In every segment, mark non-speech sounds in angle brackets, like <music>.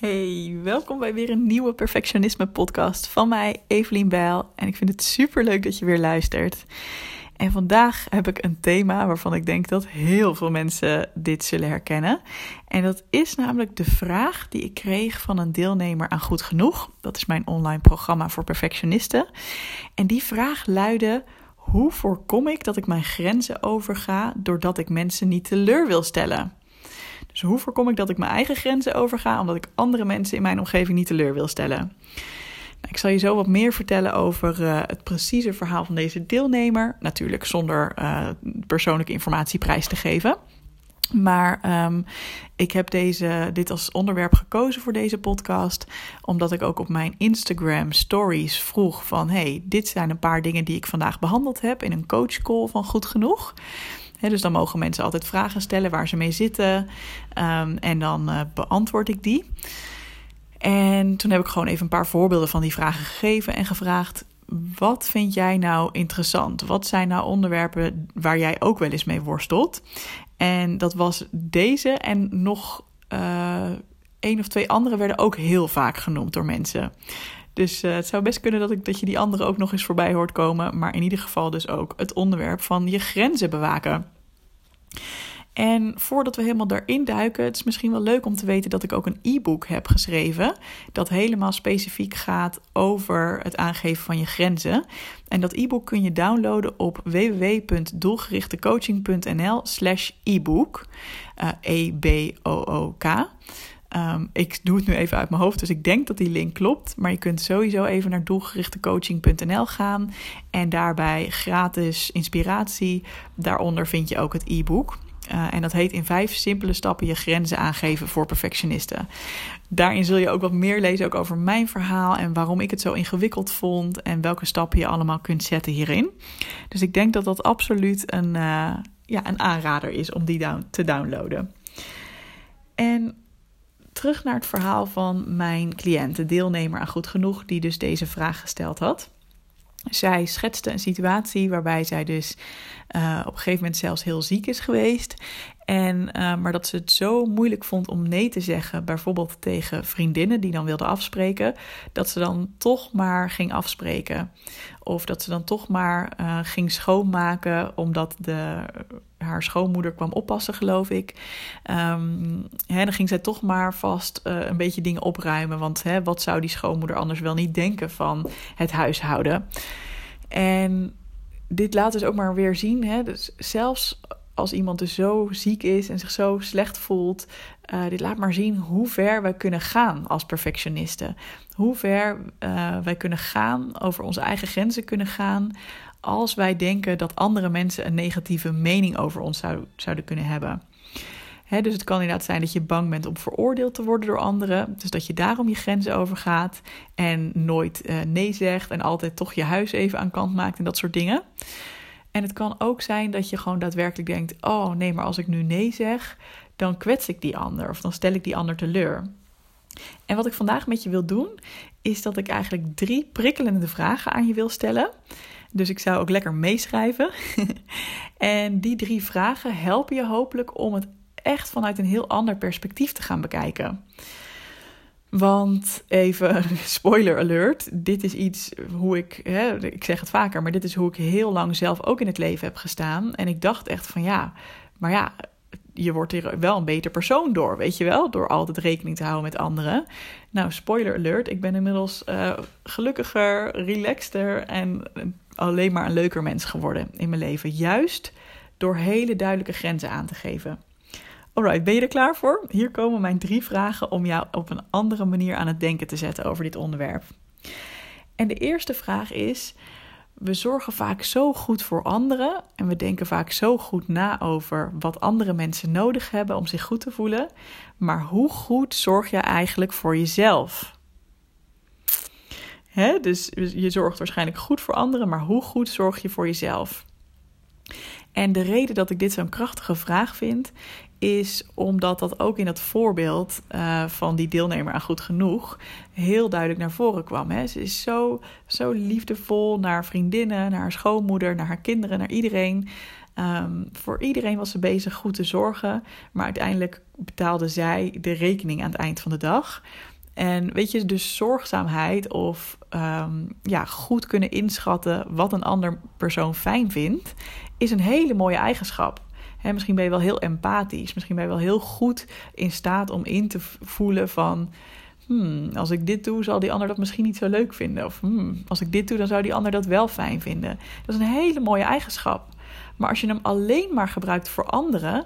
Hey, welkom bij weer een nieuwe Perfectionisme podcast van mij, Evelien Bijl. En ik vind het super leuk dat je weer luistert. En vandaag heb ik een thema waarvan ik denk dat heel veel mensen dit zullen herkennen. En dat is namelijk de vraag die ik kreeg van een deelnemer aan Goed Genoeg. Dat is mijn online programma voor perfectionisten. En die vraag luidde: hoe voorkom ik dat ik mijn grenzen overga doordat ik mensen niet teleur wil stellen? Dus hoe voorkom ik dat ik mijn eigen grenzen overga omdat ik andere mensen in mijn omgeving niet teleur wil stellen? Nou, ik zal je zo wat meer vertellen over uh, het precieze verhaal van deze deelnemer. Natuurlijk zonder uh, persoonlijke informatie prijs te geven. Maar um, ik heb deze, dit als onderwerp gekozen voor deze podcast, omdat ik ook op mijn Instagram stories vroeg van, hey, dit zijn een paar dingen die ik vandaag behandeld heb in een coachcall van Goed Genoeg dus dan mogen mensen altijd vragen stellen waar ze mee zitten. Um, en dan uh, beantwoord ik die. En toen heb ik gewoon even een paar voorbeelden van die vragen gegeven en gevraagd: wat vind jij nou interessant? Wat zijn nou onderwerpen waar jij ook wel eens mee worstelt? En dat was deze en nog uh, één of twee andere werden ook heel vaak genoemd door mensen. Dus uh, het zou best kunnen dat, ik, dat je die andere ook nog eens voorbij hoort komen. Maar in ieder geval dus ook het onderwerp van je grenzen bewaken. En voordat we helemaal daarin duiken, het is misschien wel leuk om te weten dat ik ook een e-book heb geschreven. Dat helemaal specifiek gaat over het aangeven van je grenzen. En dat e-book kun je downloaden op www.doelgerichtecoaching.nl/slash e-book. E-B-O-O-K. Um, ik doe het nu even uit mijn hoofd, dus ik denk dat die link klopt. Maar je kunt sowieso even naar doelgerichtecoaching.nl gaan. En daarbij gratis inspiratie. Daaronder vind je ook het e-book. Uh, en dat heet in vijf simpele stappen je grenzen aangeven voor perfectionisten. Daarin zul je ook wat meer lezen ook over mijn verhaal en waarom ik het zo ingewikkeld vond en welke stappen je allemaal kunt zetten hierin. Dus ik denk dat dat absoluut een, uh, ja, een aanrader is om die down te downloaden. En terug naar het verhaal van mijn cliënt, de deelnemer aan Goed Genoeg, die dus deze vraag gesteld had. Zij schetste een situatie waarbij zij dus uh, op een gegeven moment zelfs heel ziek is geweest. En, uh, maar dat ze het zo moeilijk vond om nee te zeggen, bijvoorbeeld tegen vriendinnen die dan wilden afspreken, dat ze dan toch maar ging afspreken. Of dat ze dan toch maar uh, ging schoonmaken, omdat de, haar schoonmoeder kwam oppassen, geloof ik. Um, hè, dan ging zij toch maar vast een beetje dingen opruimen. Want hè, wat zou die schoonmoeder anders wel niet denken van het huishouden? En dit laat dus ook maar weer zien. Hè? Dus zelfs als iemand dus zo ziek is en zich zo slecht voelt, uh, dit laat maar zien hoe ver wij kunnen gaan als perfectionisten. Hoe ver uh, wij kunnen gaan, over onze eigen grenzen kunnen gaan, als wij denken dat andere mensen een negatieve mening over ons zou, zouden kunnen hebben dus het kan inderdaad zijn dat je bang bent om veroordeeld te worden door anderen. Dus dat je daarom je grenzen overgaat en nooit uh, nee zegt en altijd toch je huis even aan kant maakt en dat soort dingen. En het kan ook zijn dat je gewoon daadwerkelijk denkt: oh nee, maar als ik nu nee zeg, dan kwets ik die ander of dan stel ik die ander teleur. En wat ik vandaag met je wil doen, is dat ik eigenlijk drie prikkelende vragen aan je wil stellen. Dus ik zou ook lekker meeschrijven. <laughs> en die drie vragen helpen je hopelijk om het echt vanuit een heel ander perspectief te gaan bekijken. Want even <laughs> spoiler alert, dit is iets hoe ik, hè, ik zeg het vaker, maar dit is hoe ik heel lang zelf ook in het leven heb gestaan. En ik dacht echt van ja, maar ja, je wordt er wel een beter persoon door, weet je wel, door altijd rekening te houden met anderen. Nou, spoiler alert, ik ben inmiddels uh, gelukkiger, relaxter en alleen maar een leuker mens geworden in mijn leven. Juist door hele duidelijke grenzen aan te geven. Alright, ben je er klaar voor? Hier komen mijn drie vragen om jou op een andere manier aan het denken te zetten over dit onderwerp. En de eerste vraag is: we zorgen vaak zo goed voor anderen en we denken vaak zo goed na over wat andere mensen nodig hebben om zich goed te voelen. Maar hoe goed zorg je eigenlijk voor jezelf? Dus je zorgt waarschijnlijk goed voor anderen, maar hoe goed zorg je voor jezelf? En de reden dat ik dit zo'n krachtige vraag vind, is omdat dat ook in het voorbeeld uh, van die deelnemer aan Goed Genoeg heel duidelijk naar voren kwam. Hè. Ze is zo, zo liefdevol naar vriendinnen, naar haar schoonmoeder, naar haar kinderen, naar iedereen. Ehm, voor iedereen was ze bezig goed te zorgen, maar uiteindelijk betaalde zij de rekening aan het eind van de dag. En weet je, dus zorgzaamheid of ehm, ja, goed kunnen inschatten wat een ander persoon fijn vindt, is een hele mooie eigenschap. He, misschien ben je wel heel empathisch, misschien ben je wel heel goed in staat om in te voelen van. Hmm, als ik dit doe, zal die ander dat misschien niet zo leuk vinden. Of hmm, als ik dit doe, dan zou die ander dat wel fijn vinden. Dat is een hele mooie eigenschap. Maar als je hem alleen maar gebruikt voor anderen,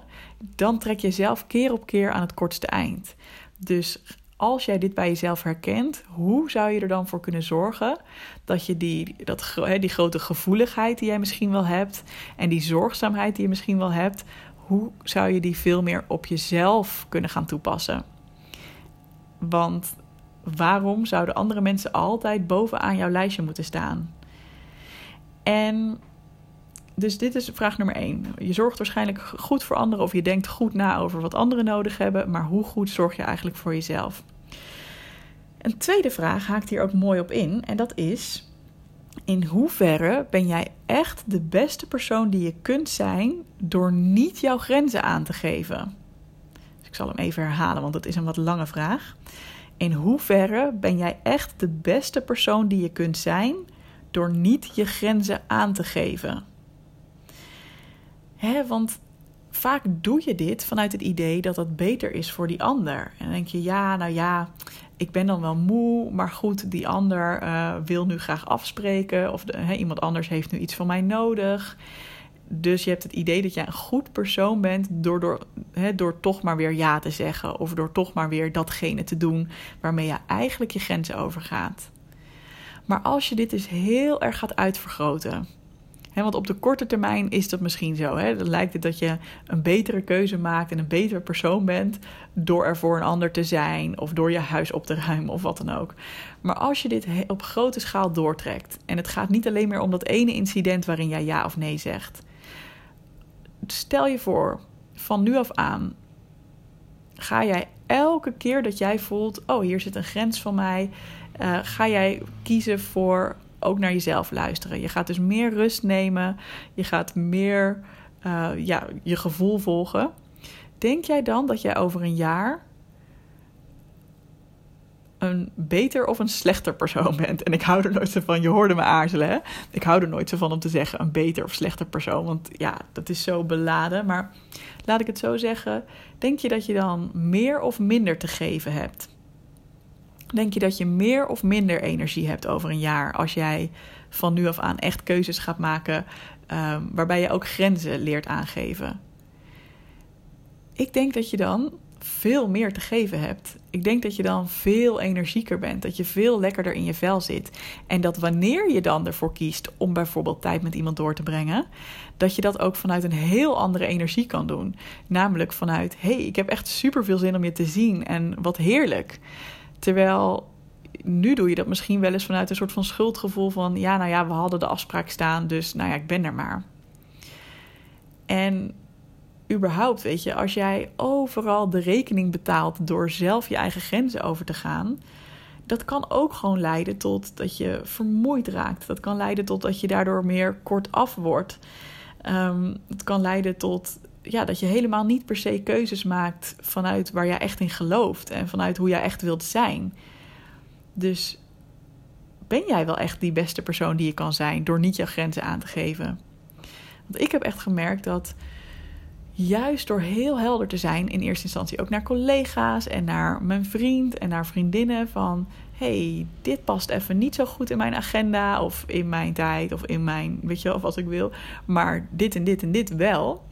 dan trek je zelf keer op keer aan het kortste eind. Dus als jij dit bij jezelf herkent, hoe zou je er dan voor kunnen zorgen dat je die, dat, die grote gevoeligheid die jij misschien wel hebt en die zorgzaamheid die je misschien wel hebt, hoe zou je die veel meer op jezelf kunnen gaan toepassen? Want waarom zouden andere mensen altijd bovenaan jouw lijstje moeten staan? En dus dit is vraag nummer één. Je zorgt waarschijnlijk goed voor anderen of je denkt goed na over wat anderen nodig hebben, maar hoe goed zorg je eigenlijk voor jezelf? Een tweede vraag haakt hier ook mooi op in en dat is: in hoeverre ben jij echt de beste persoon die je kunt zijn door niet jouw grenzen aan te geven? Dus ik zal hem even herhalen, want het is een wat lange vraag. In hoeverre ben jij echt de beste persoon die je kunt zijn door niet je grenzen aan te geven? Hè, want vaak doe je dit vanuit het idee dat dat beter is voor die ander. En dan denk je, ja, nou ja, ik ben dan wel moe, maar goed, die ander uh, wil nu graag afspreken. Of de, iemand anders heeft nu iets van mij nodig. Dus je hebt het idee dat jij een goed persoon bent door, door, door toch maar weer ja te zeggen. Of door toch maar weer datgene te doen waarmee je eigenlijk je grenzen overgaat. Maar als je dit dus heel erg gaat uitvergroten want op de korte termijn is dat misschien zo. He. Dan lijkt het dat je een betere keuze maakt en een betere persoon bent door er voor een ander te zijn of door je huis op te ruimen of wat dan ook. Maar als je dit op grote schaal doortrekt en het gaat niet alleen meer om dat ene incident waarin jij ja of nee zegt. Stel je voor, van nu af aan ga jij elke keer dat jij voelt: oh, hier zit een grens van mij, uh, ga jij kiezen voor ook naar jezelf luisteren. Je gaat dus meer rust nemen. Je gaat meer uh, ja, je gevoel volgen. Denk jij dan dat jij over een jaar een beter of een slechter persoon bent? En ik hou er nooit zo van, je hoorde me aarzelen. Hè? Ik hou er nooit zo van om te zeggen een beter of slechter persoon. Want ja, dat is zo beladen. Maar laat ik het zo zeggen. Denk je dat je dan meer of minder te geven hebt? Denk je dat je meer of minder energie hebt over een jaar als jij van nu af aan echt keuzes gaat maken um, waarbij je ook grenzen leert aangeven? Ik denk dat je dan veel meer te geven hebt. Ik denk dat je dan veel energieker bent, dat je veel lekkerder in je vel zit. En dat wanneer je dan ervoor kiest om bijvoorbeeld tijd met iemand door te brengen, dat je dat ook vanuit een heel andere energie kan doen. Namelijk vanuit: hé, hey, ik heb echt super veel zin om je te zien en wat heerlijk. Terwijl nu doe je dat misschien wel eens vanuit een soort van schuldgevoel van ja, nou ja, we hadden de afspraak staan, dus nou ja, ik ben er maar. En überhaupt, weet je, als jij overal de rekening betaalt door zelf je eigen grenzen over te gaan, dat kan ook gewoon leiden tot dat je vermoeid raakt. Dat kan leiden tot dat je daardoor meer kortaf wordt. Um, het kan leiden tot ja, dat je helemaal niet per se keuzes maakt vanuit waar jij echt in gelooft en vanuit hoe jij echt wilt zijn. Dus ben jij wel echt die beste persoon die je kan zijn door niet je grenzen aan te geven? Want ik heb echt gemerkt dat juist door heel helder te zijn, in eerste instantie ook naar collega's en naar mijn vriend en naar vriendinnen van hey, dit past even niet zo goed in mijn agenda of in mijn tijd of in mijn, weet je wel, of wat ik wil, maar dit en dit en dit wel.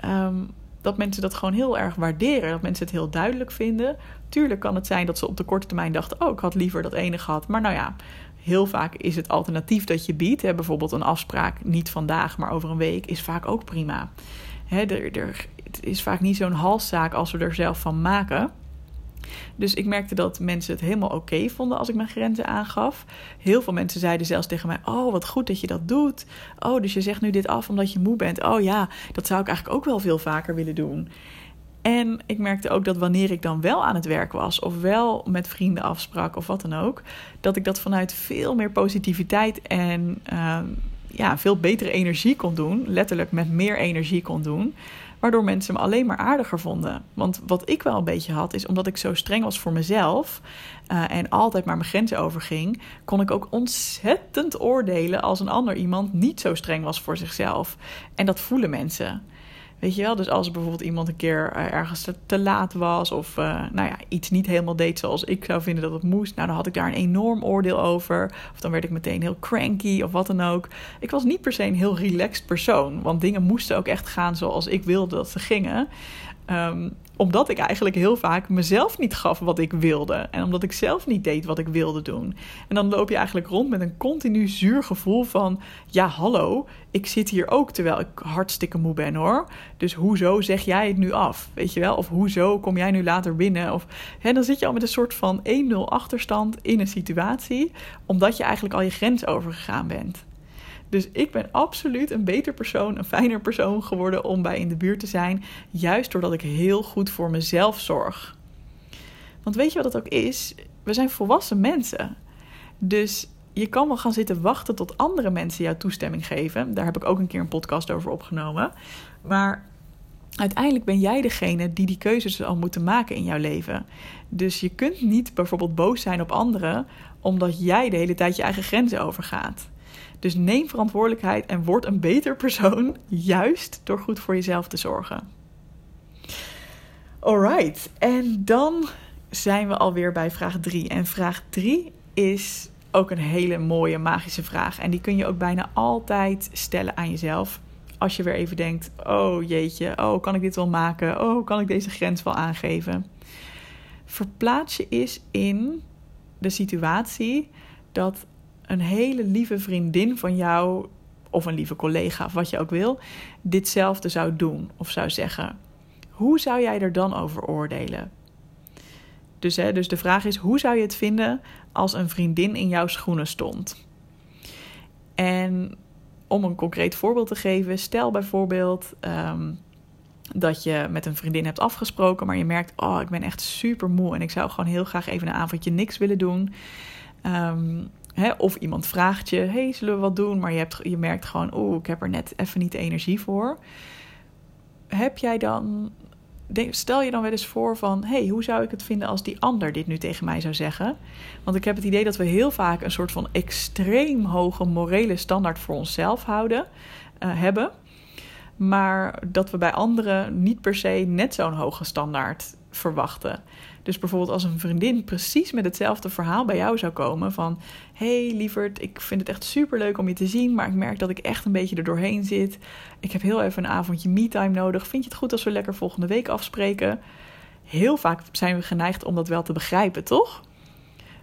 Ehm, dat mensen dat gewoon heel erg waarderen. Dat mensen het heel duidelijk vinden. Tuurlijk kan het zijn dat ze op de korte termijn dachten: oh, ik had liever dat ene gehad. Maar nou ja, heel vaak is het alternatief dat je biedt. Hè, bijvoorbeeld een afspraak, niet vandaag, maar over een week, is vaak ook prima. Hè, er, er, het is vaak niet zo'n halszaak als we er zelf van maken. Dus ik merkte dat mensen het helemaal oké vonden als ik mijn grenzen aangaf. Heel veel mensen zeiden zelfs tegen mij: Oh, wat goed dat je dat doet. Oh, dus je zegt nu dit af omdat je moe bent. Oh ja, dat zou ik eigenlijk ook wel veel vaker willen doen. En ik merkte ook dat wanneer ik dan wel aan het werk was, of wel met vrienden afsprak of wat dan ook, dat ik dat vanuit veel meer positiviteit en uh, ja, veel betere energie kon doen. Letterlijk met meer energie kon doen. Waardoor mensen me alleen maar aardiger vonden. Want wat ik wel een beetje had, is omdat ik zo streng was voor mezelf. Uh, en altijd maar mijn grenzen overging. kon ik ook ontzettend oordelen als een ander iemand niet zo streng was voor zichzelf. En dat voelen mensen. Weet je wel, dus als bijvoorbeeld iemand een keer uh, ergens te, te, laat was of uh, nou ja, iets niet helemaal deed zoals ik zou vinden dat het moest, nou dan had ik daar een enorm oordeel over. Of dan werd ik meteen heel cranky of wat dan ook. Ik was niet per se een heel relaxed persoon, want dingen moesten ook echt gaan zoals ik wilde dat ze gingen. Um, omdat ik eigenlijk heel vaak mezelf niet gaf wat ik wilde. En omdat ik zelf niet deed wat ik wilde doen. En dan loop je eigenlijk rond met een continu zuur gevoel van: ja, hallo, ik zit hier ook terwijl ik hartstikke moe ben hoor. Dus hoezo zeg jij het nu af? Weet je wel? Of hoezo kom jij nu later binnen? Of hè, dan zit je al met een soort van 1-0 achterstand in een situatie, omdat je eigenlijk al je grens overgegaan bent. Dus ik ben absoluut een beter persoon, een fijner persoon geworden om bij in de buurt te zijn. Juist doordat ik heel goed voor mezelf zorg. Want weet je wat het ook is? We zijn volwassen mensen. Dus je kan wel gaan zitten wachten tot andere mensen jouw toestemming geven. Daar heb ik ook een keer een podcast over opgenomen. Maar uiteindelijk ben jij degene die die keuzes al moeten maken in jouw leven. Dus je kunt niet bijvoorbeeld boos zijn op anderen omdat jij de hele tijd je eigen grenzen overgaat. Dus neem verantwoordelijkheid en word een beter persoon, <laughs> juist door goed voor jezelf te zorgen. Alright, en dan zijn we alweer bij vraag 3. En vraag 3 is ook een hele mooie magische vraag. En die kun je ook bijna altijd stellen aan jezelf. Als je weer even denkt: oh jeetje, oh kan ik dit wel maken? Oh kan ik deze grens wel aangeven? Verplaats je eens in de situatie dat een hele lieve vriendin van jou, of een lieve collega, of wat je ook wil, ditzelfde zou doen of zou zeggen. Hoe zou jij er dan over oordelen? Dus, hè, dus de vraag is: hoe zou je het vinden als een vriendin in jouw schoenen stond? En om een concreet voorbeeld te geven, stel bijvoorbeeld um, dat je met een vriendin hebt afgesproken, maar je merkt: oh, ik ben echt super moe en ik zou gewoon heel graag even een avondje niks willen doen. Um, of iemand vraagt je: hey, zullen we wat doen? Maar je, hebt, je merkt gewoon: oeh, ik heb er net even niet de energie voor. Heb jij dan. Stel je dan wel eens voor van: hey, hoe zou ik het vinden als die ander dit nu tegen mij zou zeggen? Want ik heb het idee dat we heel vaak een soort van extreem hoge morele standaard voor onszelf houden, uh, hebben. Maar dat we bij anderen niet per se net zo'n hoge standaard verwachten. Dus bijvoorbeeld als een vriendin precies met hetzelfde verhaal bij jou zou komen van... hey, lieverd, ik vind het echt super leuk om je te zien, maar ik merk dat ik echt een beetje er doorheen zit. Ik heb heel even een avondje me-time nodig. Vind je het goed als we lekker volgende week afspreken? Heel vaak zijn we geneigd om dat wel te begrijpen, toch?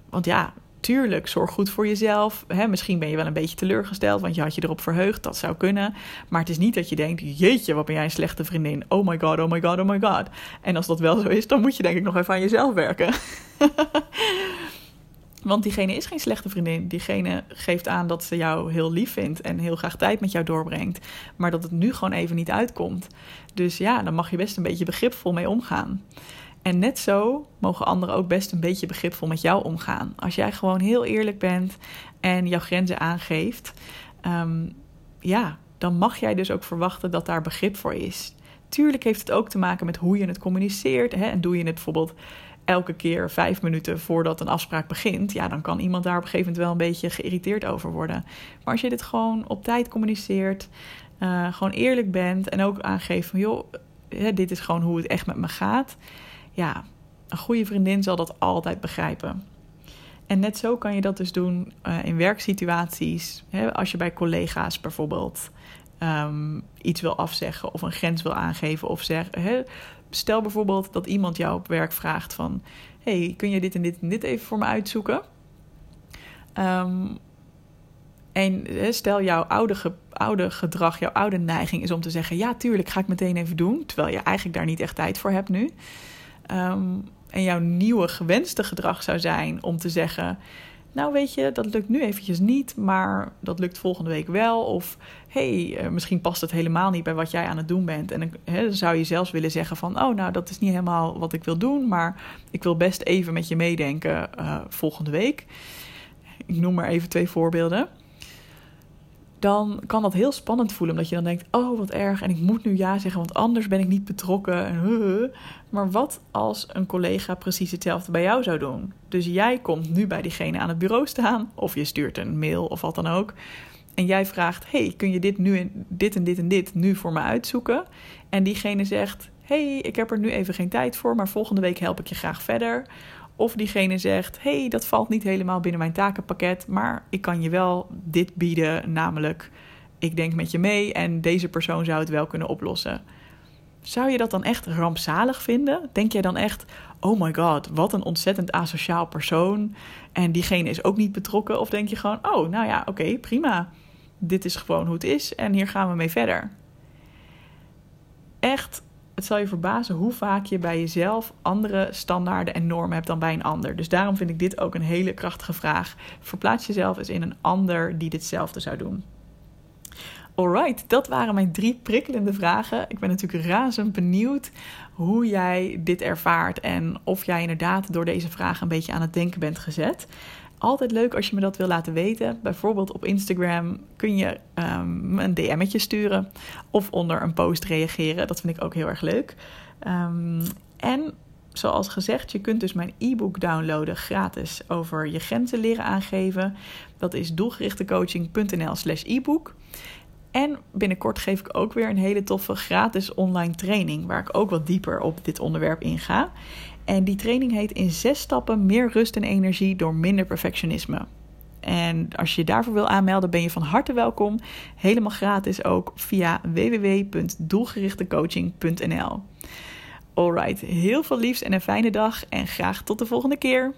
Want ja, tuurlijk, zorg goed voor jezelf. Misschien ben je wel een beetje teleurgesteld, want je had je erop verheugd. Dat zou kunnen. Maar het is niet dat je denkt: jeetje, wat ben jij een slechte vriendin. Oh my god, oh my god, oh my god. En als dat wel zo is, dan moet je denk ik nog even aan jezelf werken. <laughs> Want diegene is geen slechte vriendin. Diegene geeft aan dat ze jou heel lief vindt en heel graag tijd met jou doorbrengt. Maar dat het nu gewoon even niet uitkomt. Dus ja, dan mag je best een beetje begripvol mee omgaan. En net zo mogen anderen ook best een beetje begripvol met jou omgaan. Als jij gewoon heel eerlijk bent en jouw grenzen aangeeft, um, ja, dan mag jij dus ook verwachten dat daar begrip voor is. Tuurlijk heeft het ook te maken met hoe je het communiceert. Hè? En doe je het bijvoorbeeld elke keer vijf minuten voordat een afspraak begint, ja, dan kan iemand daar op een gegeven moment wel een beetje geïrriteerd over worden. Maar als je dit gewoon op tijd communiceert, uh, gewoon eerlijk bent en ook aangeeft van joh, dit is gewoon hoe het echt met me gaat ja, een goede vriendin zal dat altijd begrijpen. En net zo kan je dat dus doen uh, in werksituaties. Hè, als je bij collega's bijvoorbeeld um, iets wil afzeggen of een grens wil aangeven. Of zeg, hè, stel bijvoorbeeld dat iemand jou op werk vraagt van... hey, kun je dit en dit en dit even voor me uitzoeken? Um, en stel jouw oude, oude gedrag, jouw oude neiging is om te zeggen... ja, tuurlijk, ga ik meteen even doen. Terwijl je eigenlijk daar niet echt tijd voor hebt nu. Um, en jouw nieuwe gewenste gedrag zou zijn om te zeggen: Nou, weet je, dat lukt nu eventjes niet, maar dat lukt volgende week wel. Of hey, uh, misschien past het helemaal niet bij wat jij aan het doen bent. En dan zou je zelfs willen zeggen: van, Oh, nou, dat is niet helemaal wat ik wil doen, maar ik wil best even met je meedenken uh, volgende week. Ik noem maar even twee voorbeelden. Dan kan dat heel spannend voelen. Omdat je dan denkt: oh wat erg, en ik moet nu ja zeggen, want anders ben ik niet betrokken. En, maar wat als een collega precies hetzelfde bij jou zou doen? Dus jij komt nu bij diegene aan het bureau staan, of je stuurt een mail of wat dan ook. En jij vraagt: hey, kun je dit nu dit en dit en dit nu voor me uitzoeken? En diegene zegt: hey, ik heb er nu even geen tijd voor, maar volgende week help ik je graag verder. Of diegene zegt: hey, dat valt niet helemaal binnen mijn takenpakket, maar ik kan je wel dit bieden, namelijk ik denk met je mee en deze persoon zou het wel kunnen oplossen. Zou je dat dan echt rampzalig vinden? Denk jij dan echt: oh my god, wat een ontzettend asociaal persoon en diegene is ook niet betrokken? Of denk je gewoon: oh, nou ja, oké, prima. Dit is gewoon hoe het is en hier gaan we mee verder. Echt het zal je verbazen hoe vaak je bij jezelf andere standaarden en normen hebt dan bij een ander. Dus daarom vind ik dit ook een hele krachtige vraag. Verplaats jezelf eens in een ander die ditzelfde zou doen. Alright, dat waren mijn drie prikkelende vragen. Ik ben natuurlijk razend benieuwd hoe jij dit ervaart en of jij inderdaad door deze vragen een beetje aan het denken bent gezet. Altijd leuk als je me dat wil laten weten. Bijvoorbeeld op Instagram kun je um, een DM'tje sturen of onder een post reageren. Dat vind ik ook heel erg leuk. Um, en zoals gezegd, je kunt dus mijn e-book downloaden gratis over je grenzen leren aangeven. Dat is doelgerichtecoaching.nl/slash e-book. En binnenkort geef ik ook weer een hele toffe gratis online training, waar ik ook wat dieper op dit onderwerp inga. En die training heet in zes stappen meer rust en energie door minder perfectionisme. En als je je daarvoor wil aanmelden, ben je van harte welkom. Helemaal gratis ook via www.doelgerichtecoaching.nl. Alright, heel veel liefs en een fijne dag en graag tot de volgende keer.